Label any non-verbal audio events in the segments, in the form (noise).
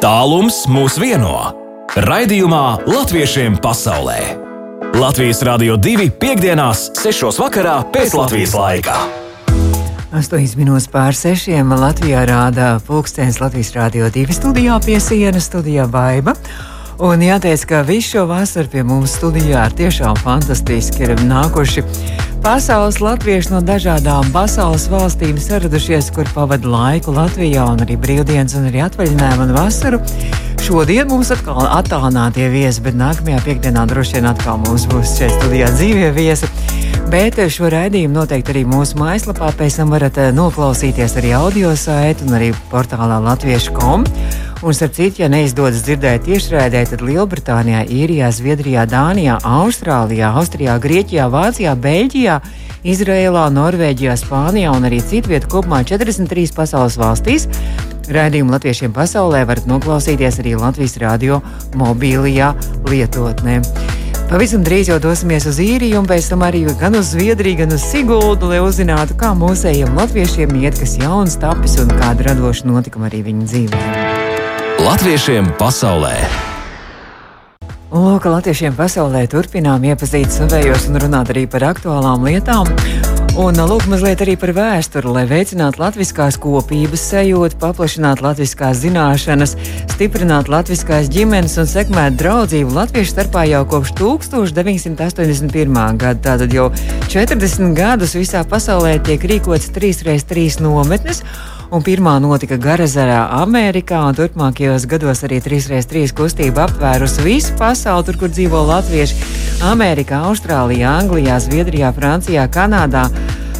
Tālums mūs vieno. Raidījumā Latviešiem pasaulē. Latvijas Rādio 2.5.6. vakarā pēc Latvijas laika. 8 minūtes pār 6. Latvijā rāda pulkstenis Latvijas Rādio 2 studijā pie sienas studijā Baiba. Un jāteic, ka visu šo vasaru pie mums studijā ir tiešām fantastiski. Ir nākuši pasaules latvieši no dažādām pasaules valstīm, saradušies, kur pavada laiku Latvijā, un arī brīvdienas, un arī atvaļinājumu un vasaru. Šodien mums atkal attālinātie viesi, bet nākamajā piekdienā droši vien atkal mums būs šeit studijā dzīvie viesi. Bet šo raidījumu noteikti arī mūsu mājaslapā pēc tam varat eh, noklausīties arī audio saiti un arī portālā latviešu komu. Un, starp citu, ja neizdodas dzirdēt tiešraidē, tad Lielbritānijā, Īrijā, Zviedrijā, Dānijā, Austrālijā, Austrijā, Grieķijā, Vācijā, Beļģijā, Izrēlā, Norvēģijā, Spānijā un arī citvietā kopumā 43 pasaules valstīs. Raidījumu latviešiem pasaulē varat noklausīties arī Latvijas radio mobilajā lietotnē. Pavisam drīz jau dosimies uz īriju, un pēc tam arī gan uz Zviedriju, gan uz Siguldu, lai uzzinātu, kā mūsējiem latviešiem iet, kas jauns tapis un kāda radoša notikuma arī viņu dzīvēm. Latviešiem pasaulē. Lūk, Latviešiem pasaulē turpinām iepazīt savējos un runāt arī par aktuālām lietām. Un lūk, mazliet arī par vēsturi, lai veicinātu latviskās kopības sajūtu, paplašinātu latviskās zināšanas, stiprinātu latviskās ģimenes un sekmētu draudzību latviešu starpā jau kopš 1981. gada. Tātad jau 40 gadus visā pasaulē tiek rīkots 3x3 nometnes un pirmā notika Garazarā, Amerikā, un turpmākajos gados arī 3x3 kustība aptvērusi visu pasauli, tur, kur dzīvo latvieši - Amerikā, Austrālijā, Anglijā, Zviedrijā, Francijā, Kanādā.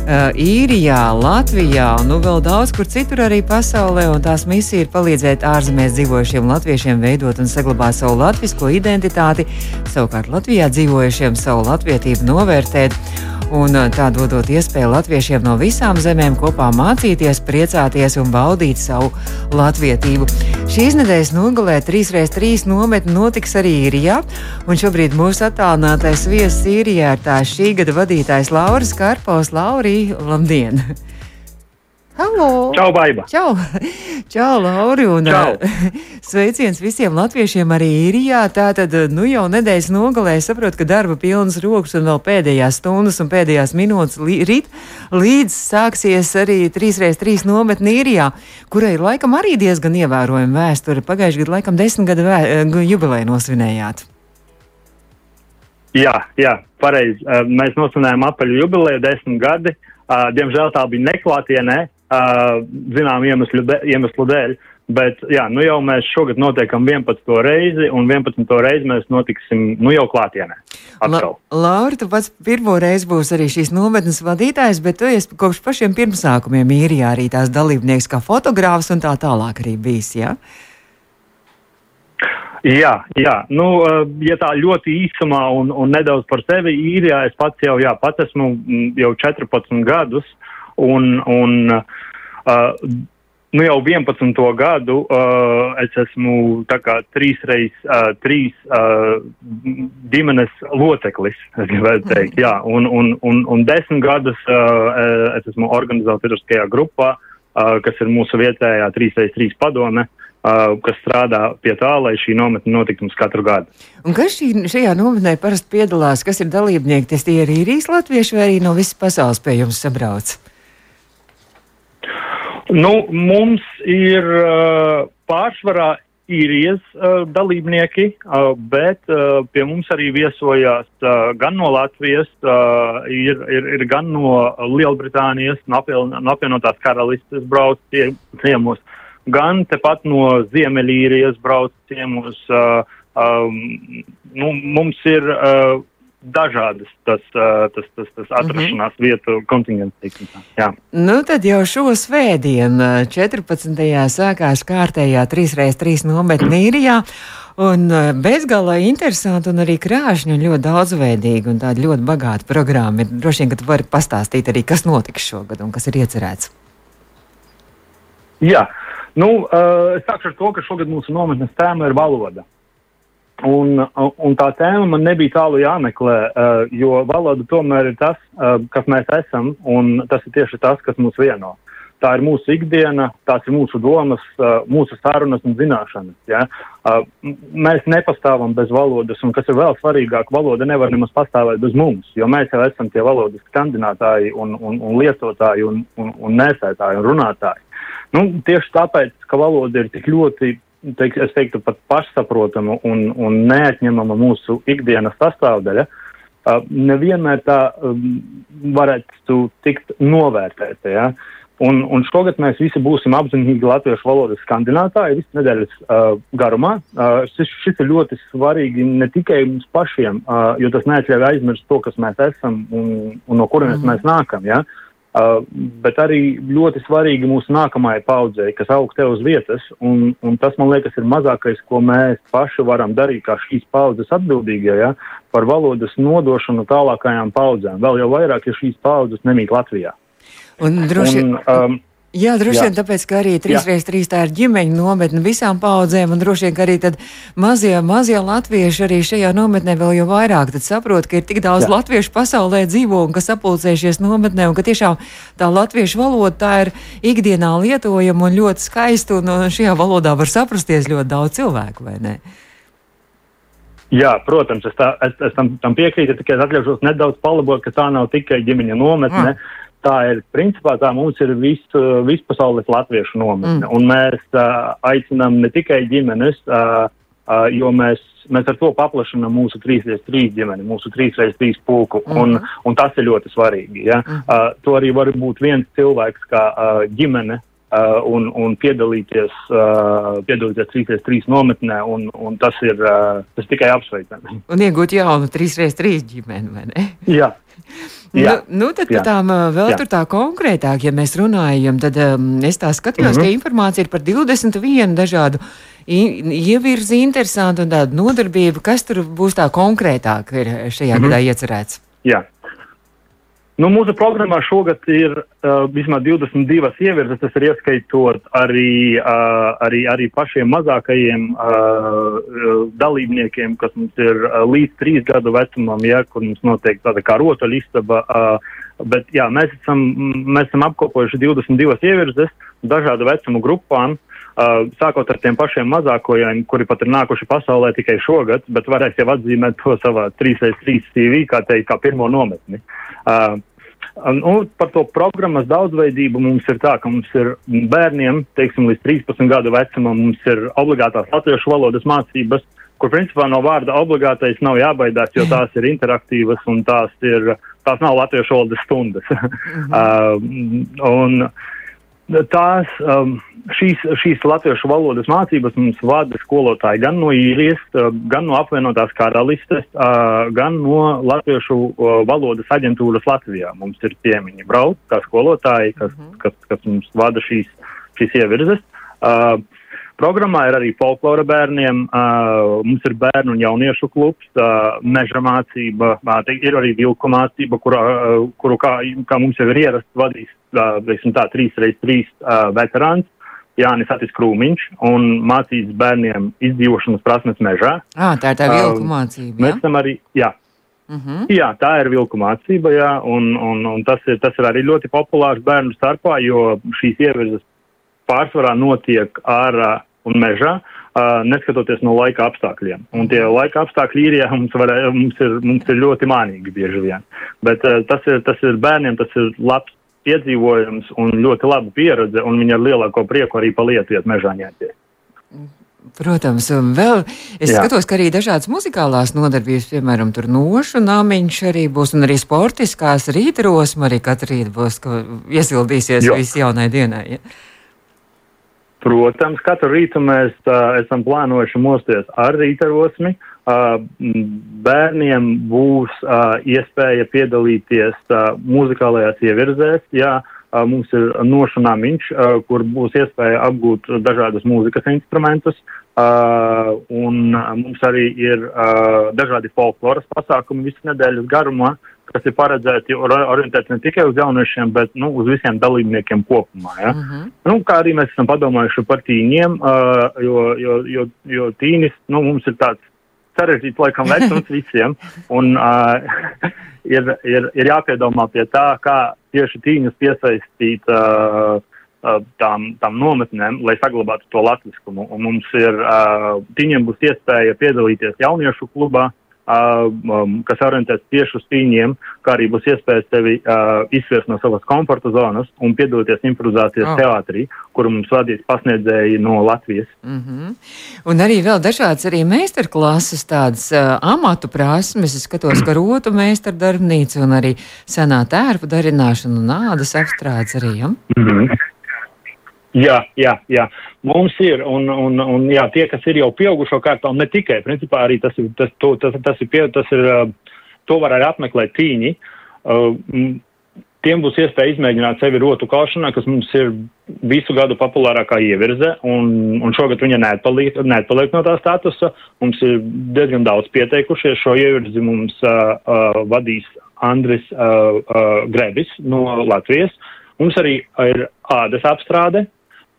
Uh, Īrijā, Latvijā un nu, vēl daudz kur citur arī pasaulē. Tās misija ir palīdzēt ārzemēs dzīvojušiem latviešiem veidot un saglabāt savu latviešu identitāti, savukārt Latvijā dzīvojušiem savu latvietību novērtēt un tā dodot iespēju latviešiem no visām zemēm kopā mācīties, priecāties un baudīt savu latvietību. Šīs nedēļas nogalē 3x3 nometne notiks arī īrijā, un šobrīd mūsu attālinātais viesis īrijā ir tā šī gada vadītājs Lauris Karpos. Laurī, labdien! Halo! Čau, Baiba! Čau, Čau Lauri! Un, Čau. (laughs) sveiciens visiem latviešiem arī īrijā. Tātad, nu jau nedēļas nogalē saprotu, ka darba pilnas rokas un vēl pēdējās stundas un pēdējās minūtes rīt, līdz sāksies arī 3x3 nometni īrijā, kurai laikam arī diezgan ievērojama vēsture. Pagājušajā gadā laikam desmit gadu vē, jubileju nosvinējāt. Jā, jā, pareizi. Mēs nosvinējām apaļu jubileju desmit gadi. Diemžēl tā bija neklātienē zinām iemeslu, iemeslu dēļ. Bet jā, nu jau mēs šogad notiekam 11. reizi, un 11. reizi mēs notiksim nu jau klātienē. La, Laura, tu pats pirmo reizi būsi arī šīs nometnes vadītājs, bet tu esi kopš pašiem pirmsākumiem īrijā arī tās dalībnieks kā fotogrāfs un tā tālāk arī bijis, jā? Jā, jā. Nu, ja tā ļoti īsumā un, un nedaudz par sevi īrijā, es pats jau, jā, pats esmu jau 14 gadus. Un, un uh, nu jau 11. gadu uh, es esmu trīsreiz uh, trīs uh, ģimenes loceklis, (laughs) es gribētu teikt, jā, un, un, un, un desmit gadus uh, es esmu organizatoriskajā grupā, uh, kas ir mūsu vietējā 3x3 padome. Uh, kas strādā pie tā, lai šī nometne notiktu mums katru gadu. Un kas šī, šajā nometnē parasti piedalās? Kas ir dalībnieki? Tas tie ir īrijas latvieši vai arī no visas pasaules pie jums sabrauc? Nu, mums ir uh, pārsvarā īrijas uh, dalībnieki, uh, bet uh, pie mums arī viesojās uh, gan no Latvijas, uh, ir, ir, ir gan no Lielbritānijas, no, apvien, no apvienotās karalistes brauc tie, ciemos, gan tepat no Ziemeļīrijas brauc ciemos. Uh, um, nu, mums ir uh, dažādas tas, tas, tas, tas atrašanās mm -hmm. vietu kontingents. Nu, tad jau šo svētdienu, 14. sākās kārtējā 3x3 nometne īrijā. Un bezgalā interesanti un arī krāšņi un ļoti daudzveidīgi un tāda ļoti bagāta programma. Ir droši vien, ka tu vari pastāstīt arī, kas notiks šogad un kas ir iecerēts. Jā, nu, uh, es sākšu ar to, ka šogad mūsu nometnes tēma ir valoda. Un, un tā tēma man nebija tālu jāmeklē, uh, jo valoda tomēr ir tas, uh, kas mēs esam, un tas ir tieši tas, kas mūs vieno. tā ir mūsu ikdiena, tās ir mūsu domas, uh, mūsu sarunas un zināšanas. Ja? Uh, mēs nepastāvam bez valodas, un kas ir vēl svarīgāk, valoda nevar nemaz pastāvēt bez mums, jo mēs jau esam tie valodas skandinātāji un, un, un lietotāji un, un, un nesētāji un runātāji. Nu, tieši tāpēc, ka valoda ir tik ļoti, teik, es teiktu, pat pašsaprotama un, un neatņemama mūsu ikdienas sastāvdaļa, nevienmēr tā varētu tikt novērtēta. Ja? Un, un šogad mēs visi būsim apzinīgi latviešu valodas skandinātāji visu nedēļas uh, garumā. Uh, šis, šis ir ļoti svarīgi ne tikai mums pašiem, uh, jo tas neatļauj aizmirst to, kas mēs esam un, un no kurienes mm. mēs nākam. Ja? Uh, bet arī ļoti svarīgi mūsu nākamajai paudzei, kas aug te uz vietas, un, un tas, man liekas, ir mazākais, ko mēs paši varam darīt, kā šīs paudzes atbildīgie, ja, par valodas nodošanu tālākajām paudzēm. Vēl jau vairāk, ja šīs paudzes nemīt Latvijā. Un droši vien. Um, Jā, droši vien tāpēc, ka arī 3x3 tā ir ģimeņa nometne visām paudzēm, un droši vien arī mazie, mazie latvieši arī šajā nometnē vēl jau vairāk saprot, ka ir tik daudz Jā. latviešu pasaulē dzīvo un kas sapulcējušies nometnē, un ka tiešām tā latviešu valoda tā ir ikdienā lietojama un ļoti skaista, un šajā valodā var saprasties ļoti daudz cilvēku, vai ne? Jā, protams, es, tā, es, es tam, tam piekrītu, tikai atļaušos nedaudz palabot, ka tā nav tikai ģimeņa nometne. Mm tā ir principā tā mums ir vis, vispasaules latviešu nometne. Mm. Un mēs uh, aicinām ne tikai ģimenes, uh, uh, jo mēs, mēs ar to paplašinām mūsu 3x3 ģimeni, mūsu 3x3 pulku, mm. un, un tas ir ļoti svarīgi. Ja? Mm. Uh, to arī var būt viens cilvēks kā uh, ģimene. Uh, un, un piedalīties, uh, piedalīties 3x3 nometnē, un, un tas ir uh, tas tikai apsveicami. Un iegūt jaunu 3x3 ģimeni, vai ne? Jā, Jā, nu, nu, tad par tām vēl jā. tur tā konkrētāk, ja mēs runājam, tad um, es tā skatījos, mm -hmm. ka informācija ir par 21 dažādu ievirzi interesantu un tādu nodarbību. Kas tur būs tā konkrētāk ir šajā mm -hmm. gadā iecerēts? Jā. Nu, mūsu programmā šogad ir uh, vismaz 22 ievirzes, tas ir ieskaitot arī, uh, arī, arī pašiem mazākajiem uh, dalībniekiem, kas mums ir uh, līdz trīs gadu vecumam, ja, kur mums notiek tāda kā rotaļistaba. Uh, bet jā, mēs esam, mēs esam apkopojuši 22 ievirzes dažādu vecumu grupām. Uh, sākot ar tiem pašiem mazākajiem, kuri pat ir nākuši pasaulē tikai šogad, bet varēs jau atzīmēt to savā 3x3 CV, kā teikt, kā pirmo nometni. Uh, Nu, par to programmas daudzveidību mums ir tā, ka mums ir bērniem, teiksim, līdz 13 gadu vecumam, mums ir obligātās latviešu valodas mācības, kur principā no vārda obligātais nav jābaidās, jo tās ir interaktīvas un tās, ir, tās nav latviešu valodas stundas. (laughs) Mhm. uh, un, tās, um, šīs, šīs latviešu valodas mācības mums vada skolotāji gan no īrijas, uh, gan no apvienotās karalistes, uh, gan no latviešu uh, valodas aģentūras Latvijā. Mums ir ciemiņi brauc kā skolotāji, kas, mm -hmm. kas, kas mums vada šīs, šīs ievirzes. Uh, Programmā ir arī folklora bērniem, uh, mums ir bērnu un jauniešu klubs, uh, meža mācība, uh, ir arī vilku mācība, kurā, uh, kuru, kā, kā mums jau ir ierasts, vadīs, uh, tā, 3x3 uh, veterāns. Jānis Atis Krūmiņš un mācīs bērniem izdzīvošanas prasmes mežā. À, tā ir tā vilku mācība. Uh, mēs esam arī, jā. Uh mhm. -huh. Jā, tā ir vilku mācība, jā, un, un, un tas, ir, tas ir arī ļoti populārs bērnu starpā, jo šīs ievirzes pārsvarā notiek ar uh, un mežā, neskatoties no laika apstākļiem. Un tie laika apstākļi īrijā (laughs) mums, var, mums, ir, mums ir ļoti mānīgi bieži vien. Bet tas, ir, tas ir bērniem, tas ir labs piedzīvojums un ļoti laba pieredze, un viņi ar lielāko prieku arī palietiet mežā ņemties. Protams, un vēl es Jā. skatos, ka arī dažādas muzikālās nodarbības, piemēram, tur nošu namiņš arī būs, un arī sportiskās rītrosma arī katru rītu būs, ka iesildīsies jo. visi jaunai dienai. Ja? Protams, katru rītu mēs uh, esam plānojuši mosties ar rītarosmi. Uh, bērniem būs uh, iespēja piedalīties uh, muzikālajās ievirzēs. Jā, uh, mums ir nošanāmiņš, uh, kur būs iespēja apgūt dažādus mūzikas instrumentus. Uh, un uh, mums arī ir uh, dažādi folkloras pasākumi visu nedēļas garumā, kas ir paredzēti orientēti ne tikai uz jauniešiem, bet nu, uz visiem dalībniekiem kopumā. Ja? Uh -huh. nu, kā arī mēs esam padomājuši par tīņiem, uh, jo, jo, jo, jo tīnis nu, mums ir tāds sarežģīts laikam vecums (laughs) visiem. Un, uh, (laughs) ir, ir, ir jāpiedomā pie tā, kā tieši tīņus piesaistīt uh, tām, tām nometnēm, lai saglabātu to latviskumu. Un mums ir, viņiem būs iespēja piedalīties jauniešu klubā, um, kas orientēts tieši uz cīņiem, kā arī būs iespēja sevi uh, izsviest no savas komforta zonas un piedalīties improvizācijas oh. teātrī, kuru mums vadīs pasniedzēji no Latvijas. Mm -hmm. Un arī vēl dažādas arī meistarklases, tādas uh, amatu prasmes. Es skatos, ka rotu meistardarbnīca un arī senā tērpa darināšana un ādas apstrādes arī. Ja? Mm -hmm. Jā, jā, jā. Mums ir, un, un, un jā, tie, kas ir jau pieaugušo kārtā, un ne tikai, principā arī tas ir, tas, to, tas, tas ir, pie, tas ir, to var arī apmeklēt cīņi. Tiem būs iespēja izmēģināt sevi rotu kalšanā, kas mums ir visu gadu populārākā ievirze, un, un šogad viņa neatpaliek, neatpaliek no tā statusa. Mums ir diezgan daudz pieteikušies. Šo ievirzi mums uh, uh, vadīs Andris uh, uh, Grebis no Latvijas. Mums arī ir ādas apstrāde,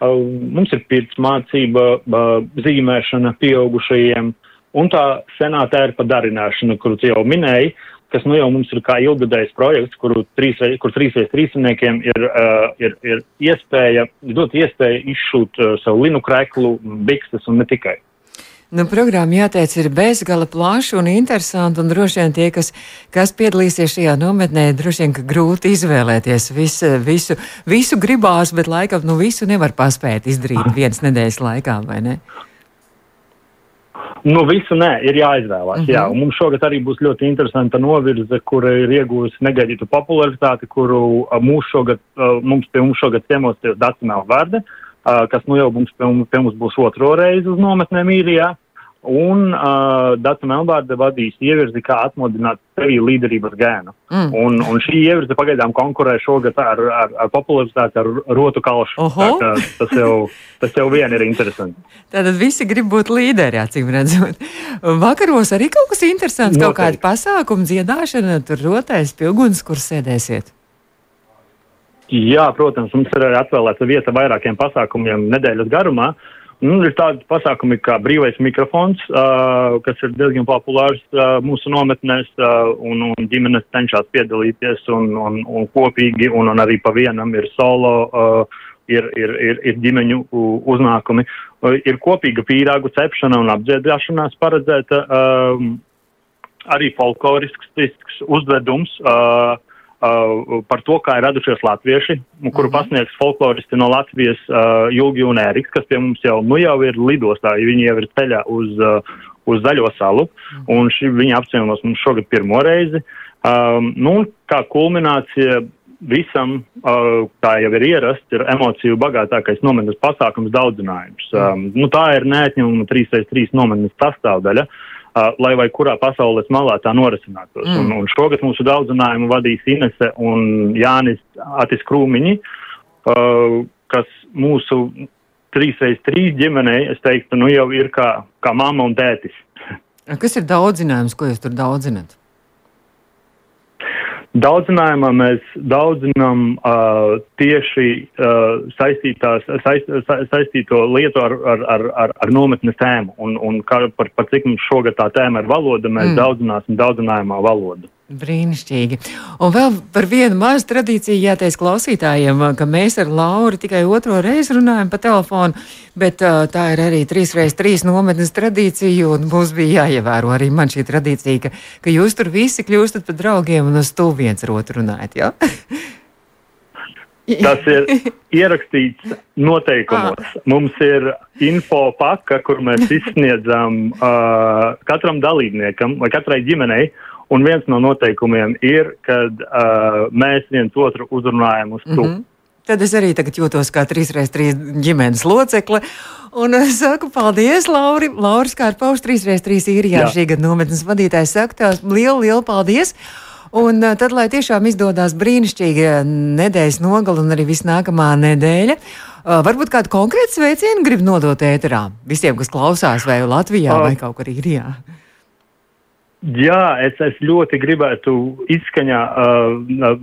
Mums ir pirts mācība, zīmēšana pieaugušajiem un tā senā tērpa darināšana, kuru jau minēji, kas nu jau mums ir kā ilgadējs projekts, kuru trīs, kur trīsreiz trīsniekiem ir, uh, ir, ir iespēja, dot iespēju izšūt uh, savu linu kreklu, bikstes un ne tikai. Nu, programma, jāteic, ir bezgala plaša un interesanta, un droši vien tie, kas, kas piedalīsies šajā nometnē, droši vien, grūti izvēlēties visu, visu, visu gribās, bet laikam, nu, visu nevar paspēt izdarīt vienas nedēļas laikā, vai ne? Nu, visu nē, ir jāizvēlās. Uh -huh. jā. Un mums šogad arī būs ļoti interesanta novirze, kur ir iegūjusi negaidītu popularitāti, kuru mūs šogad, mums pie mums šogad ciemosies Dācinā Vārde, kas nu jau mums pie, pie mums būs otro reizi uz nometnēm īrijā. Un uh, Dārta Melbārde vadīs ievirzi, kā atmodināt sevi līderības gēnu. Mm. Un, un šī ievirze pagaidām konkurē šogad ar, ar, ar popularitāti, ar rotu kalšu. Tas jau, tas jau vien ir interesanti. Tātad visi grib būt līderi, acīm redzot. Vakaros arī kaut kas interesants, Noteikti. kaut kāda pasākuma dziedāšana, tur rotais pie uguns, kur sēdēsiet. Jā, protams, mums ir arī atvēlēta vieta vairākiem pasākumiem nedēļas garumā. Uh, Nu, ir tādi pasākumi kā brīvais mikrofons, uh, kas ir diezgan populārs uh, mūsu nometnēs, uh, un, un ģimenes cenšas piedalīties un, un, un kopīgi, un, un arī pa vienam ir solo, uh, ir, ir, ir, ir ģimeņu uznākumi. Uh, ir kopīga pīrāgu cepšana un apdziedāšanās paredzēta, uh, arī folklorisks uzvedums. Uh, uh, par to, kā ir radušies latvieši, kuru -hmm. pasniegs folkloristi no Latvijas uh, Julgi un Ēriks, kas pie mums jau, nu jau ir lidostā, viņi jau ir ceļā uz, uh, uz Zaļo salu, -hmm. un ši, viņi apcienos mums šogad pirmo reizi. Um, nu, kā kulminācija visam, uh, kā jau ir ierasts, ir emociju bagātākais nometnes pasākums daudzinājums. Um, nu, tā ir neatņemama 3x3 nometnes sastāvdaļa. Uh, lai vai kurā pasaules malā tā norisinātos. Mm. Un, un šogad mūsu daudzinājumu vadīs Inese un Jānis Atis Krūmiņi, uh, kas mūsu 3x3 ģimenei, es teiktu, nu jau ir kā, kā mamma un tētis. Kas ir daudzinājums, ko jūs tur daudzināt? Daudzinājumā mēs daudzinām uh, tieši uh, saistītās, saist, sa, saistīto lietu ar, ar, ar, ar, ar nometnes tēmu. Un, un kā, par, par cik mums šogad tā tēma ir valoda, mēs mm. daudzināsim daudzinājumā valodu. Brīnišķīgi. Un vēl par vienu mazu tradīciju jāteic klausītājiem, ka mēs ar Lauru tikai otro reizi runājam pa telefonu, bet uh, tā ir arī trīs reizes trīs nometnes tradīcija, un mums bija jāievēro arī man šī tradīcija, ka, ka jūs tur visi kļūstat par draugiem un uz to viens ar otru runājat, jā? Tas ir ierakstīts noteikumos. Ah. Mums ir info paka, kur mēs izsniedzam uh, katram dalībniekam vai katrai ģimenei uh, Un viens no noteikumiem ir, kad uh, mēs viens otru uzrunājam uz tu. Mm -hmm. Tad es arī tagad jūtos kā 3x3 ģimenes locekle. Un es saku, paldies, Lauri. Lauris Kārpaus, 3x3 īrijā šī gada nometnes vadītājs, saka, tev lielu, lielu paldies. Un uh, tad, lai tiešām izdodas brīnišķīga nedēļas nogala un arī viss nākamā nedēļa, uh, varbūt kādu konkrētu sveicienu grib nodot ēterā visiem, kas klausās vai Latvijā uh, vai kaut kur īrijā. Jā, es, es ļoti gribētu izskaņā, uh,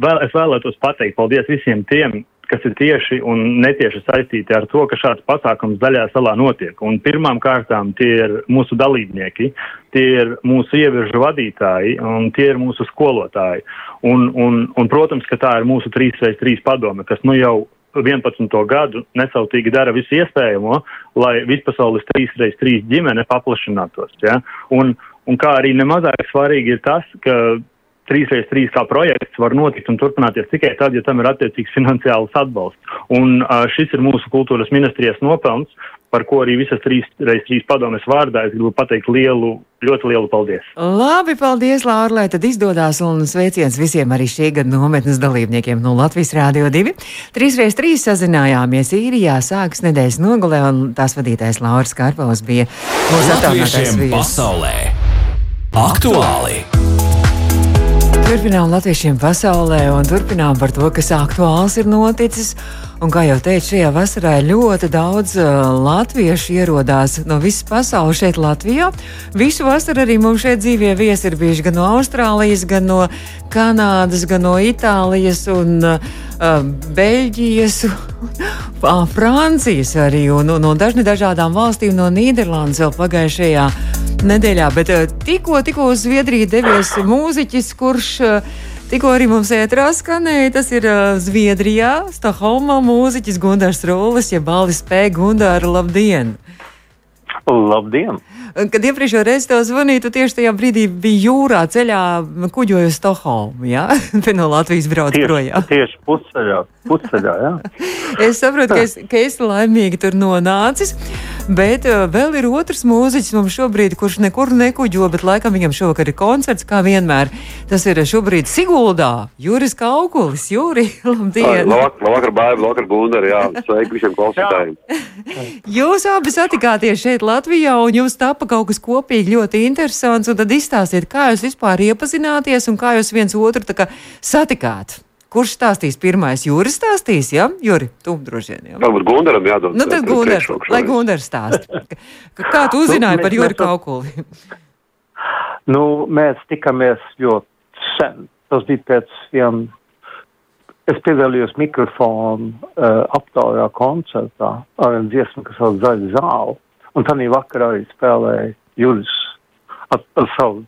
vēl, es vēlētos pateikt paldies visiem tiem, kas ir tieši un netieši saistīti ar to, ka šāds pasākums zaļā salā notiek. Un pirmām kārtām tie ir mūsu dalībnieki, tie ir mūsu ieviržu vadītāji un tie ir mūsu skolotāji. Un, un, un, protams, ka tā ir mūsu 3x3 padome, kas nu jau 11. gadu nesautīgi dara visu iespējamo, lai vispasaules 3x3 ģimene paplašinātos. Ja? Un, un kā arī nemazāk svarīgi ir tas, ka 3x3 kā projekts var notikt un turpināties tikai tad, ja tam ir attiecīgs finansiāls atbalsts. Un šis ir mūsu kultūras ministrijas nopelns, par ko arī visas 3x3 padomes vārdā es gribu pateikt lielu, ļoti lielu paldies. Labi, paldies, Laura, lai tad izdodas un sveiciens visiem arī šī gada nometnes dalībniekiem no Latvijas Rādio 2. 3x3 sazinājāmies īrijā, sākas nedēļas nogalē, un tās vadītājs Lauris Kārpaus bija mūsu attālinātais viesis. Aktuāli! Turpinām latviešiem pasaulē un turpinām par to, kas aktuāls ir noticis. Un, kā jau teicu, šajā vasarā ļoti daudz uh, latviešu ierodās no visas pasaules šeit, Latvijā. Visu vasaru arī mums šeit dzīvie viesi ir bijuši gan no Austrālijas, gan no Kanādas, gan no Itālijas un uh, Beļģijas, (laughs) uh, Francijas arī un no dažni dažādām valstīm, no Nīderlandes vēl pagājušajā nedēļā. Bet uh, tikko, tikko uz Zviedriju devies mūziķis, kurš uh, tikko arī mums ētrā skanēja. Tas ir uh, Zviedrijā, Stokholmā mūziķis Gunārs Rūlis, ja balvis spēja Gunāra labdien! Labdien! Kad iepriekšējā reizē tev zvanīja, tu tieši tajā brīdī biji jūrā, ceļā, kuģoju uz Stokholmu. Ja? (laughs) no Latvijas brauc tieši, projām. Tieši pusceļā. pusceļā jā. (laughs) es saprotu, ka, es, ka esi laimīgi tur nonācis. Bet uh, vēl ir otrs mūziķis mums šobrīd, kurš nekur nekuģo, bet laikam viņam šovakar ir koncerts, kā vienmēr. Tas ir šobrīd Siguldā, Juris Kaukulis. Juri, (laughs) labdien! Labvakar, Bāba, labvakar Gundar, jā, sveiki visiem klausītājiem. Jūs abi satikāties šeit Latvijā un jums tapa kaut kas kopīgi ļoti interesants, un tad izstāstiet, kā jūs vispār iepazināties un kā jūs viens otru kā satikāt. Kurš stāstīs pirmais? Jūris stāstīs, ja? Juri, tu droši vien. Jā. Varbūt Gundaram jādod. Nu, tad Gundars, lai Gundars stāsta. (laughs) Kā tu uzzināji par Juri Kaukuli? (laughs) Nu, mēs tikāmies ļoti sen. Tas bija pēc viena. Es piedalījos mikrofonu uh, aptaujā koncertā ar vienu dziesmu, kas sauc Zaļa zāle. Un tad vakarā arī spēlēja Juris ar, ar savu,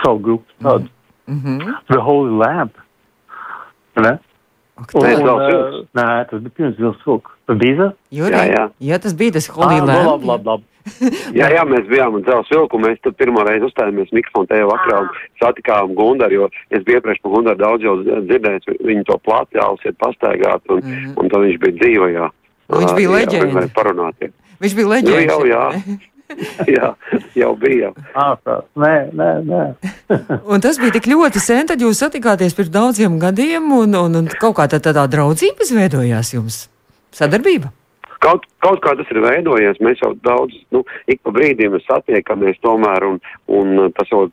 savu grupu. Tādu. Mm -hmm. The Holy Lamp. Ne? Un, Nē, un, uh, nē, tas bija pirms Vilsvilka. Tas bija? Juri, jā, jā. jā, tas bija tas Holy ah, Lamp. Labi, labi, labi. (laughs) jā, jā, mēs bijām uz Zelsa vilku, mēs tur pirmo reizi uzstājāmies mikrofonu tajā vakarā un satikām Gundaru, jo es biju iepriekš par Gundaru daudz jau dzirdējis, viņu to plāti jāusiet pastaigāt, un, mm -hmm. un tad viņš bija dzīvajā. Viņš bija leģenda. Parunāties. Viņš bija leģenda. Nu, jau, jā. (laughs) jā, jau bija. Ārprāt, nē, nē, nē. (laughs) un tas bija tik ļoti sen, tad jūs satikāties pirms daudziem gadiem, un, un, un kaut kā tā, tādā draudzība izveidojās jums sadarbība. Kaut, kaut kā tas ir veidojies, mēs jau daudz, nu, ik pa brīdim satiekamies tomēr, un, un tas jau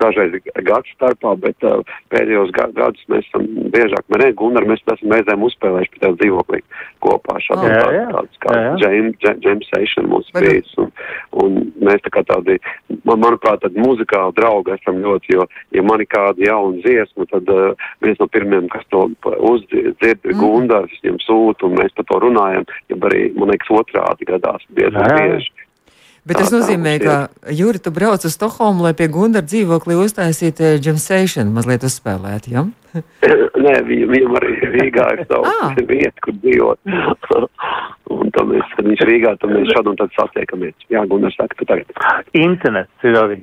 dažreiz gadu starpā, bet uh, pēdējos gadus mēs esam biežāk, mēs Gunnar, mēs esam reizēm uzspēlējuši pie tev dzīvoklī kopā šādā oh. tā, tāds kā jam session mums bijis, un, un mēs tā kā tādi, man, manuprāt, tad muzikāli draugi esam ļoti, jo, ja man ir kāda jauna dziesma, tad uh, viens no pirmiem, kas to uzdzird, ir mm. Gundars, viņam sūta, un mēs par to runājam, ja arī arī, man liekas, otrādi gadās diezgan bieži. Bet tas nozīmē, ka Juri, tu brauc uz Stokholmu, lai pie Gundara dzīvoklī uztaisītu džemsēšanu, mazliet uzspēlēt, ja? (laughs) Nē, viņam, viņam arī Rīgā ir savu (laughs) ah. vietu, kur dzīvot. (laughs) un tad mēs, kad viņš Rīgā, tad mēs šad un tad satiekamies. Jā, Gunnar saka, ka tagad. Internets ir arī.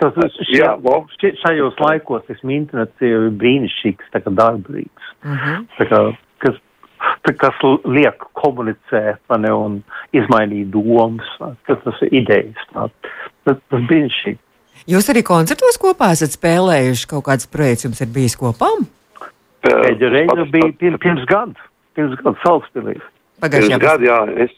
Tas, šajā, jā, šajos laikos, esmu internets ir brīnišķīgs, tā kā darbīgs. Uh mhm. -huh. tā kā, kas kas liek komunicēt mani un izmainīt domas, tas, tas ir idejas. Tas, tas bija šī. Jūs arī koncertos kopā esat spēlējuši kaut kāds projekts, jums ir bijis kopā? Pēdējā reize bija pirms, gada, pirms gada Salzpilī. Pagājušajā gadā, jā, es?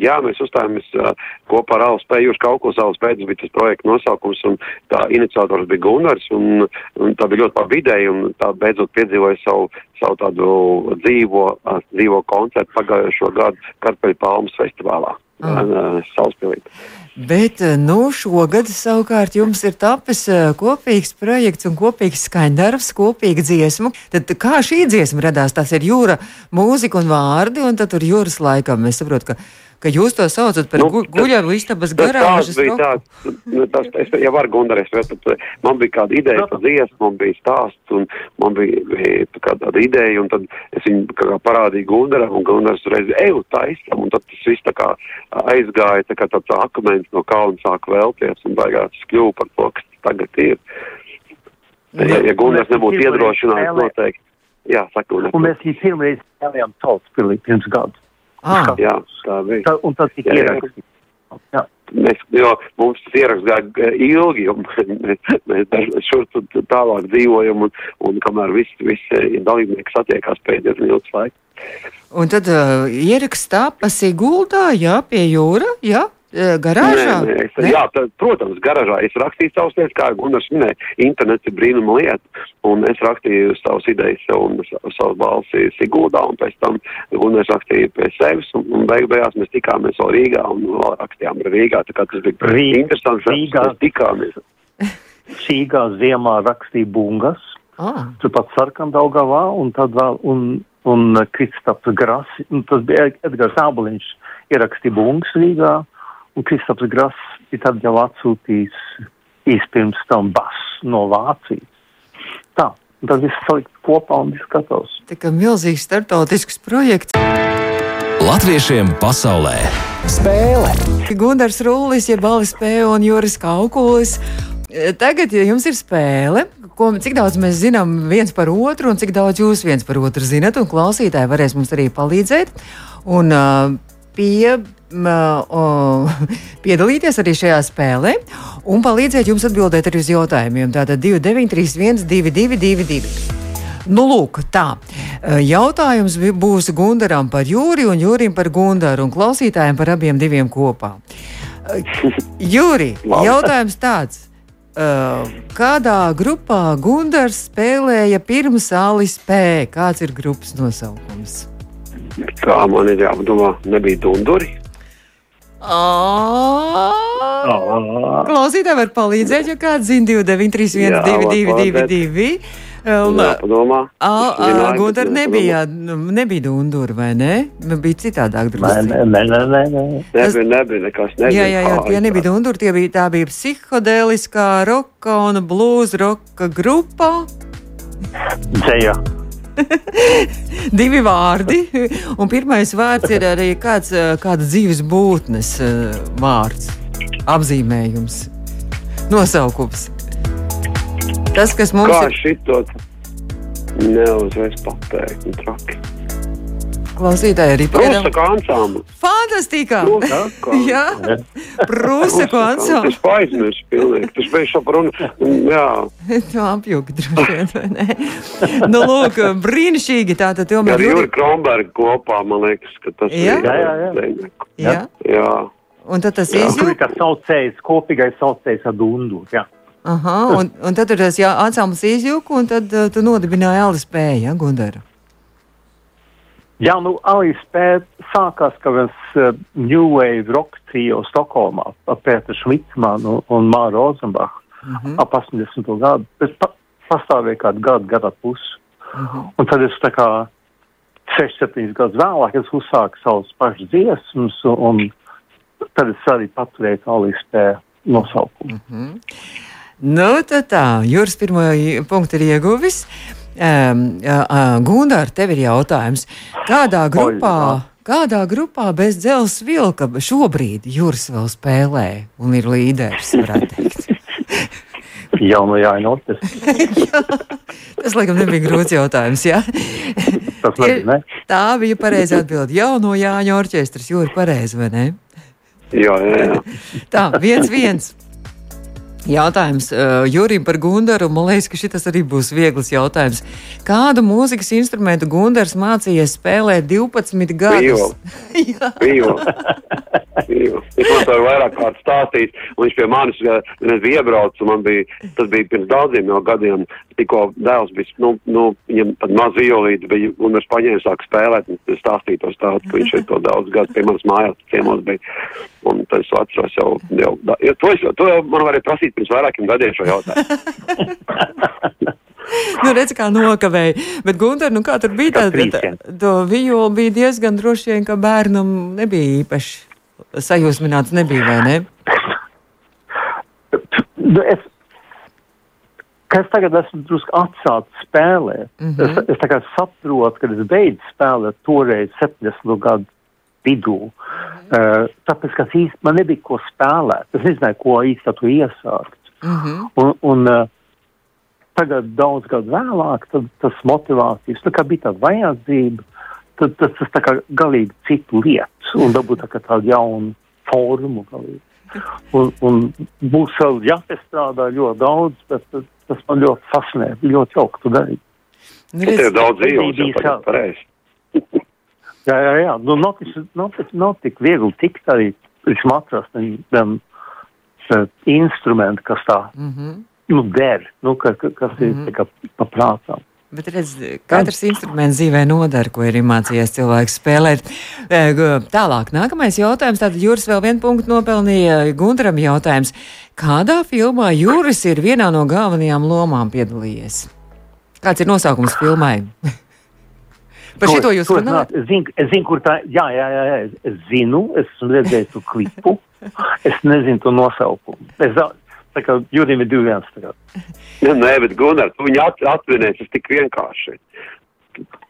Jā, mēs uzstājāmies uh, kopā ar kaut ko savu spēju, tas bija tas projekta nosaukums, un tā iniciators bija Gunārs, un, un tā bija ļoti laba ideja, un tā beidzot piedzīvoja savu, savu tādu dzīvo, uh, dzīvo koncertu pagājušo gadu Karpeļu Palmas festivālā. Sauspilī. Bet nu, šogad savukārt jums ir tapis kopīgs projekts un kopīgs skaņdarbs, kopīga dziesma. Tad kā šī dziesma radās? Tas ir jūra, mūzika un vārdi, un tad tur jūras laikam. Es saprotu, ka ka jūs to saucat par Nu, gu, guļavu istabas Tas garāžas roku? tāds, nu, tas, es jau varu gundarēs, bet man bija kāda ideja par dziesmu, man bija stāsts un man bija, bija tā kā tāda ideja un tad es viņu kā parādīju gundaram un gundars reiz, eju, tā izsam, un tad tas viss tā kā aizgāja, tā kā tāds akmens no kalna sāk vēlties un beigās tas kļuva par to, kas tagad ir. Ja, ja gundars nebūtu iedrošinājis noteikti. Jā, saka, Un mēs viņu pirmreiz spēlējām Tautspilī pirms gadu. Ah, Jā, tā bija. Tā, un tas tika ierakstīts. Mēs, jo mums tas ieraksts gāja eh, ilgi, un (laughs) mēs, šur tur tālāk dzīvojam, un, un kamēr visi, visi dalībnieki satiekās pēdējos ilgs laiks. un tad uh, ieraksts tāpas Siguldā, jā, pie jūra, jā, garāžā. Nē, nē, es, jā, tā, protams, garažā es rakstīju savus lietas, kā Gunārs minēja, internets ir brīnuma lieta, un es rakstīju savus idejas un sa- savus balsi Siguldā, un pēc tam Gunārs rakstīja pie sevis, un, un beig beigās mēs tikāmies vēl Rīgā, un vēl rakstījām Rīgā, tā kā tas bija Rī- interesants, Rīgā. mēs tikāmies. (laughs) (laughs) Šīgā ziemā rakstīja bungas, Ah, turpat Sarkandaugavā, un tad vēl, un, un Kristaps Grasi, un tas bija Edgars Āboliņš, ierakstīja bungas Rīgā, un Kristaps Gras bija tad jau atsūtījis īspirms tam bas no Vācijas. Tā, un tad viss salikt kopā un viss gatavs. tā kā milzīgs startautisks projekts. Latviešiem pasaulē spēle Gunārs Rūlis, ja Balis Pēja un Juris Kaukulis. E, Tagad, ja jums ir spēle, ko, cik daudz mēs zinām viens par otru, un cik daudz jūs viens par otru zinat, un klausītāji varēs mums arī palīdzēt. Un, uh, pie, uh, piedalīties arī šajā spēlē un palīdzēt jums atbildēt arī uz jautājumiem. Tātad 2931, 222. Nu, lūk, tā. Jautājums būs Gundaram par Jūri un Jūrim par Gundaru un klausītājiem par abiem diviem kopā. (laughs) Jūri, jautājums tāds. Kādā grupā Gundars spēlēja pirms Alis P? Kāds ir grupas nosaukums? Kā man ir jāpadomā, nebija dunduri? Oh. Klausītāji var palīdzēt, ja kāds zina 293, Jā, var 222. Un, Gunter nebija, nu, nebija dundura, vai ne? Nu, Bija citādāk drusku. nē, nē, nē, nē, nē. Nebija, nebija nekas. Nebija, Jā, jā, jā, tie nebija dunduri, tie bija, tā bija psihodēliskā roka un blues roka grupa. Dzēja. (laughs) Divi vārdi, un pirmais vārds ir arī kāds, eh, kāda dzīves būtnes eh, vārds, apzīmējums, nosaukums. Tas, kas mums Kā ir šito neuzreiz pateikt, traki. Klausītāji, arī piedāvā. kā ansambli. Fantastika! (laughs) Jā, Prūsa Tas konsola. aizmirst pilnīgi. Tas bija šobrīd, jā. Tu (laughs) apjuki droši vien, vai ne? Nu, lūk, brīnišķīgi. Tā tad Ar tomēr Juri Juri. Krombergu kopā, man liekas, ka tas Jā? ir. Jā, jā, jā. Jā. Jā. Un tad tas Jā. Tur ir tas saucējs, kopīgais saucējs ar dundu. Jā. Aha, un, un tad tur tas jā, ansamblis izjūka, un tad uh, tu nodibināji Alis Pēja, ja, Gundara. Jā, nu, Alīs pēc sākās, ka mēs uh, New Wave rock trio Stokholmā ar Pēteru Šmitsmanu un Māru Rozenbachu Mhm. ap 80. gadu. Es pa, pastāvēju kādu gadu, gadu pusi. Mhm. Un tad es tā kā 6-7 gadus vēlāk es uzsāku savus pašus dziesmas, un tad es arī paturēju Alīs pēc nosaukumu. Nu, tad tā, Juris pirmo punktu ir ieguvis. Um, uh, Gundār, tev ir jautājums, kādā grupā, kādā grupā bez dzelzs vilka šobrīd Juris vēl spēlē un ir līderis, varētu teikt? (laughs) Jaunajā notis. (laughs) Tas, laikam, nebija grūts jautājums, jā? Tas nebija, ne? Tā bija pareiza atbilde. Jauno Jāņa orķestris, Jūri, pareizi, vai ne? Jā, jā, jā. Tā, viens, viens. Jautājums uh, Jurim par Gundaru. Man liekas, ka šis arī būs viegls jautājums. Kādu mūzikas instrumentu Gundars mācījies spēlēt 12 gadus? (laughs) Jā. To jau vairāk kārt stāstījis, un viņš pie manis eh, bija iebraucis, un man bija, tas bija pirms daudziem jau gadiem, tikko dēls bija, nu, nu viņam tad maz violīti bija, un es paņēmu sāku spēlēt, un es stāstīju to stāstu, ka viņš ir to daudz gadu pie manas mājās ciemos bija, un tad es atceros jau, jau, ja, to, es, to jau man varēja prasīt pirms vairākiem gadiem šo jautājumu. (laughs) Nu, redz, kā nokavēja. Bet, Gunter, nu kā tur bija? Tā, tā, trīsiem. to vijoli bija diezgan droši vien, ka bērnam nebija īpaši sajūsmināts nebija, vai ne? Nu, es, ka es tagad esmu drusku atsācis spēlēt. Mm -hmm. Es, es tagad saprotu, ka es beidzu spēlēt toreiz 70 gadu vidū. Uh, tāpēc, ka īsti man nebija ko spēlēt. Es nezināju, ko īsti tu iesākt. Mm -hmm. Un, un uh, tagad daudz gadu vēlāk, tad tas motivācijas, tā kā bija tāda vajadzība, tad tas, tas tā kā galīgi citu lietu un dabūt tā tādu jaunu formu galīgi. Un, un būs vēl jāpiestrādā ļoti daudz, bet tas, tas man ļoti fascinē, ļoti jauki tu darīt. Nu, tas ir daudz dzīvos, jau pareizi. Jā, jā, jā. Nu, nav, nav, nav tik viegli tikt arī līdz atrast tam instrumentu, kas tā mm -hmm. nu, der, nu, ka, ka, kas mm -hmm. ir mhm. kā paprātām. Bet redz, katrs instruments dzīvē nodara, ko ir iemācījies cilvēks spēlēt. E, tālāk, nākamais jautājums. Tātad Jūras vēl vienu punktu nopelnīja Gunteram jautājums. Kādā filmā Jūras ir vienā no galvenajām lomām piedalījies? Kāds ir nosaukums filmai? (laughs) Par šito jūs runājat? Es zinu, es zinu, kur tā, jā, jā, jā, jā, es zinu, es esmu redzējis to klipu, (laughs) es nezinu to nosaukumu. Es, tā kā jūrim ir divi viens tagad. Nē, bet Gunār, tu viņu at, atvinēsi, tas tik vienkārši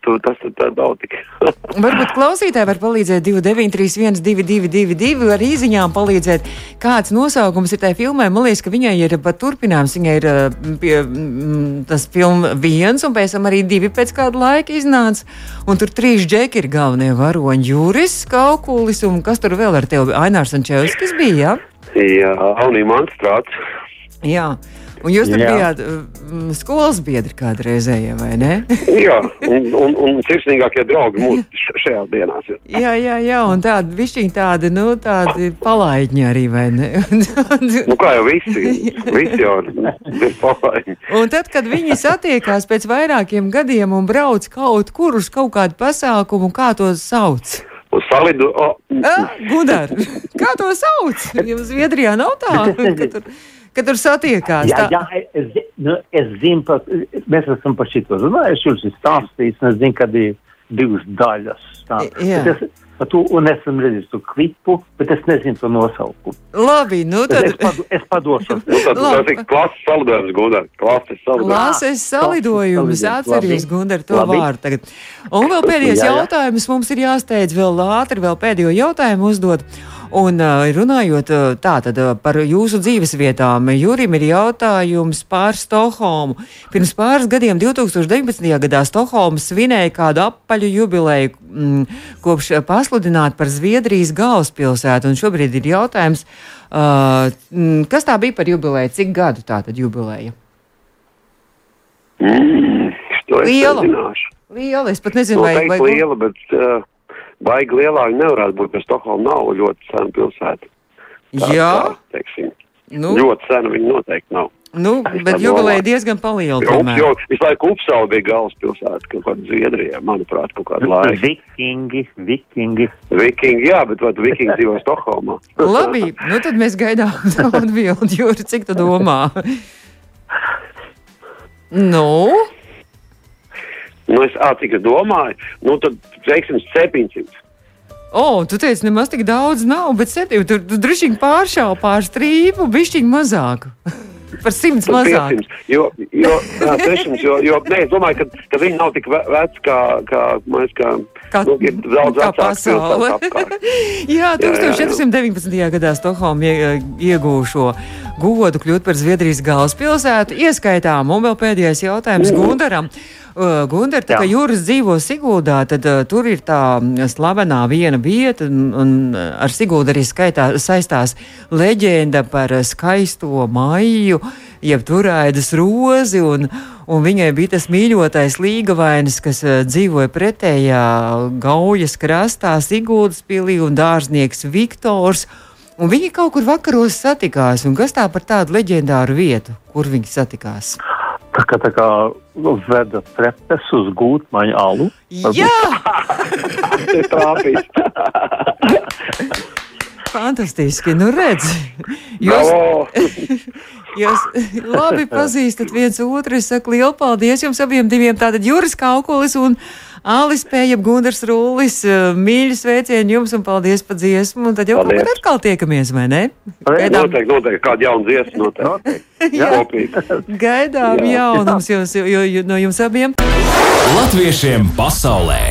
tu, tas tā nav tik. (laughs) Varbūt klausītāji var palīdzēt 2931, 222, ar īsiņām palīdzēt. Kāds nosaukums ir tajā filmai? Man liekas, ka viņai ir pat turpinājums. Viņai ir pie, tas filma viens, un pēc tam arī divi pēc kāda laika iznāca. Un tur trīs džeki ir galvenie varoņi. Juris, Kaukulis un kas tur vēl ar tevi? Ainārs Ančevskis bija, jā? Jā, Aunī Manstrāts. Jā. Un jūs tur Jā. bijāt mm, skolas biedri kādreizējie, vai ne? (laughs) jā, (laughs) un, un, un sirsnīgākie draugi mūsu šajās dienās. Jā, jā, jā, un tādi višķiņi tādi, nu, tādi palaidņi arī, vai ne? (laughs) nu, kā jau visi, visi jau ir palaidņi. Un tad, kad viņi satiekās pēc vairākiem gadiem un brauc kaut kur uz kaut kādu pasākumu, kā to sauc? Salidu. Oh. Gudar, kā to sauc? Jums Zviedrijā nav tā? Kad tur satiekās. Jā, jā es, nu, es zinu, pat, mēs esam par šito runājuši, jūs esat stāstījis, es zinu, kad ir divas daļas. Tā. Es, tu, un esmu redzējis to klipu, bet es nezinu to nosaukumu. Labi, nu tad. Es, padu, es padošu. (laughs) nu, tad tas ir klases salidojums, Gundar. Klases salidojums. Klases salidojums, atceries, Gundar, to Labi. vārdu tagad. Un vēl pēdējais jā, jā. jautājums mums ir jāsteidz vēl ātri, vēl pēdējo jautājumu uzdot. Un runājot tātad par jūsu dzīves vietām, Jurim ir jautājums par Stokholmu. Pirms pāris gadiem, 2019. gadā, Stokholma svinēja kādu apaļu jubileju, m, mm, kopš pasludināt par Zviedrijas galvaspilsētu. Un šobrīd ir jautājums, uh, kas tā bija par jubileju, cik gadu tā tad jubileja? Mm, liela. Liela, es pat nezinu, vai, vai liela, bet. Uh baigi lielāka nevarētu būt, jo Stokholma nav ļoti sena pilsēta. Tā, Jā. Tā, teiksim, nu. Ļoti sena viņa noteikti nav. Nu, es bet jubileja diezgan paliela. Jo, jo visu laiku Upsala bija galvaspilsēta kaut kāda Zviedrijā, manuprāt, kaut kāda laika. Vikingi, vikingi. Vikingi, jā, bet vai vikingi dzīvo Stokholmā? (laughs) Labi, nu tad mēs gaidām (laughs) atbildi, Jūri, cik tu domā? (laughs) nu? Nu, es, ā, cik es domāju, nu, tad, teiksim, 700. O, oh, tu teici, nemaz tik daudz nav, bet septiņi tur tu vien pāršāva pār strīpu, bišķiņu mazāk. (laughs) Par simts mazāk. 500, jo, jo, jā, 300, jo, jo nē, es domāju, ka, ka viņi nav tik veci kā, kā mēs, kā, kā, nu, ir daudz kā pasaule. (laughs) jā, 1419. Jā. gadā Stokholma iegūša šo godu kļūt par Zviedrijas galvaspilsētu. Ieskaitām, un vēl pēdējais jautājums. Gundaram. Uh, Gunter, tā kā jūras dzīvo Siguldā, tad uh, tur ir tā slavenā viena vieta, un, un ar Siguldu arī skaitā, saistās leģenda par skaisto maiju, jeb turaidas rozi, un, un viņai bija tas mīļotais līgavainis, kas uh, dzīvoja pretējā gaujas krastā, Siguldas pilī un dārznieks Viktors. Un viņi kaut kur vakaros satikās, un kas tā par tādu leģendāru vietu, kur viņi satikās? Tā kā, tā kā nu, veda trepes uz gūtmaņa alu. Jā! (laughs) Tas ir trāpījis. Fantastiski, nu redz. Jūs, (laughs) jūs labi pazīstat viens otru. Es saku lielu paldies jums abiem diviem. Tātad Juris Kaukolis un Alis Pējab, Gundars Rūlis, mīļi sveicieni jums un paldies par dziesmu. Un tad jau Paldies. kaut kad atkal tiekamies, vai ne? Gaidām. Noteikti, noteikti, kāda jauna dziesma noteikti. (laughs) Jā. Kopīgi. Gaidām Jā. jaunums jūs, jo, jo, no jums abiem. Latviešiem pasaulē!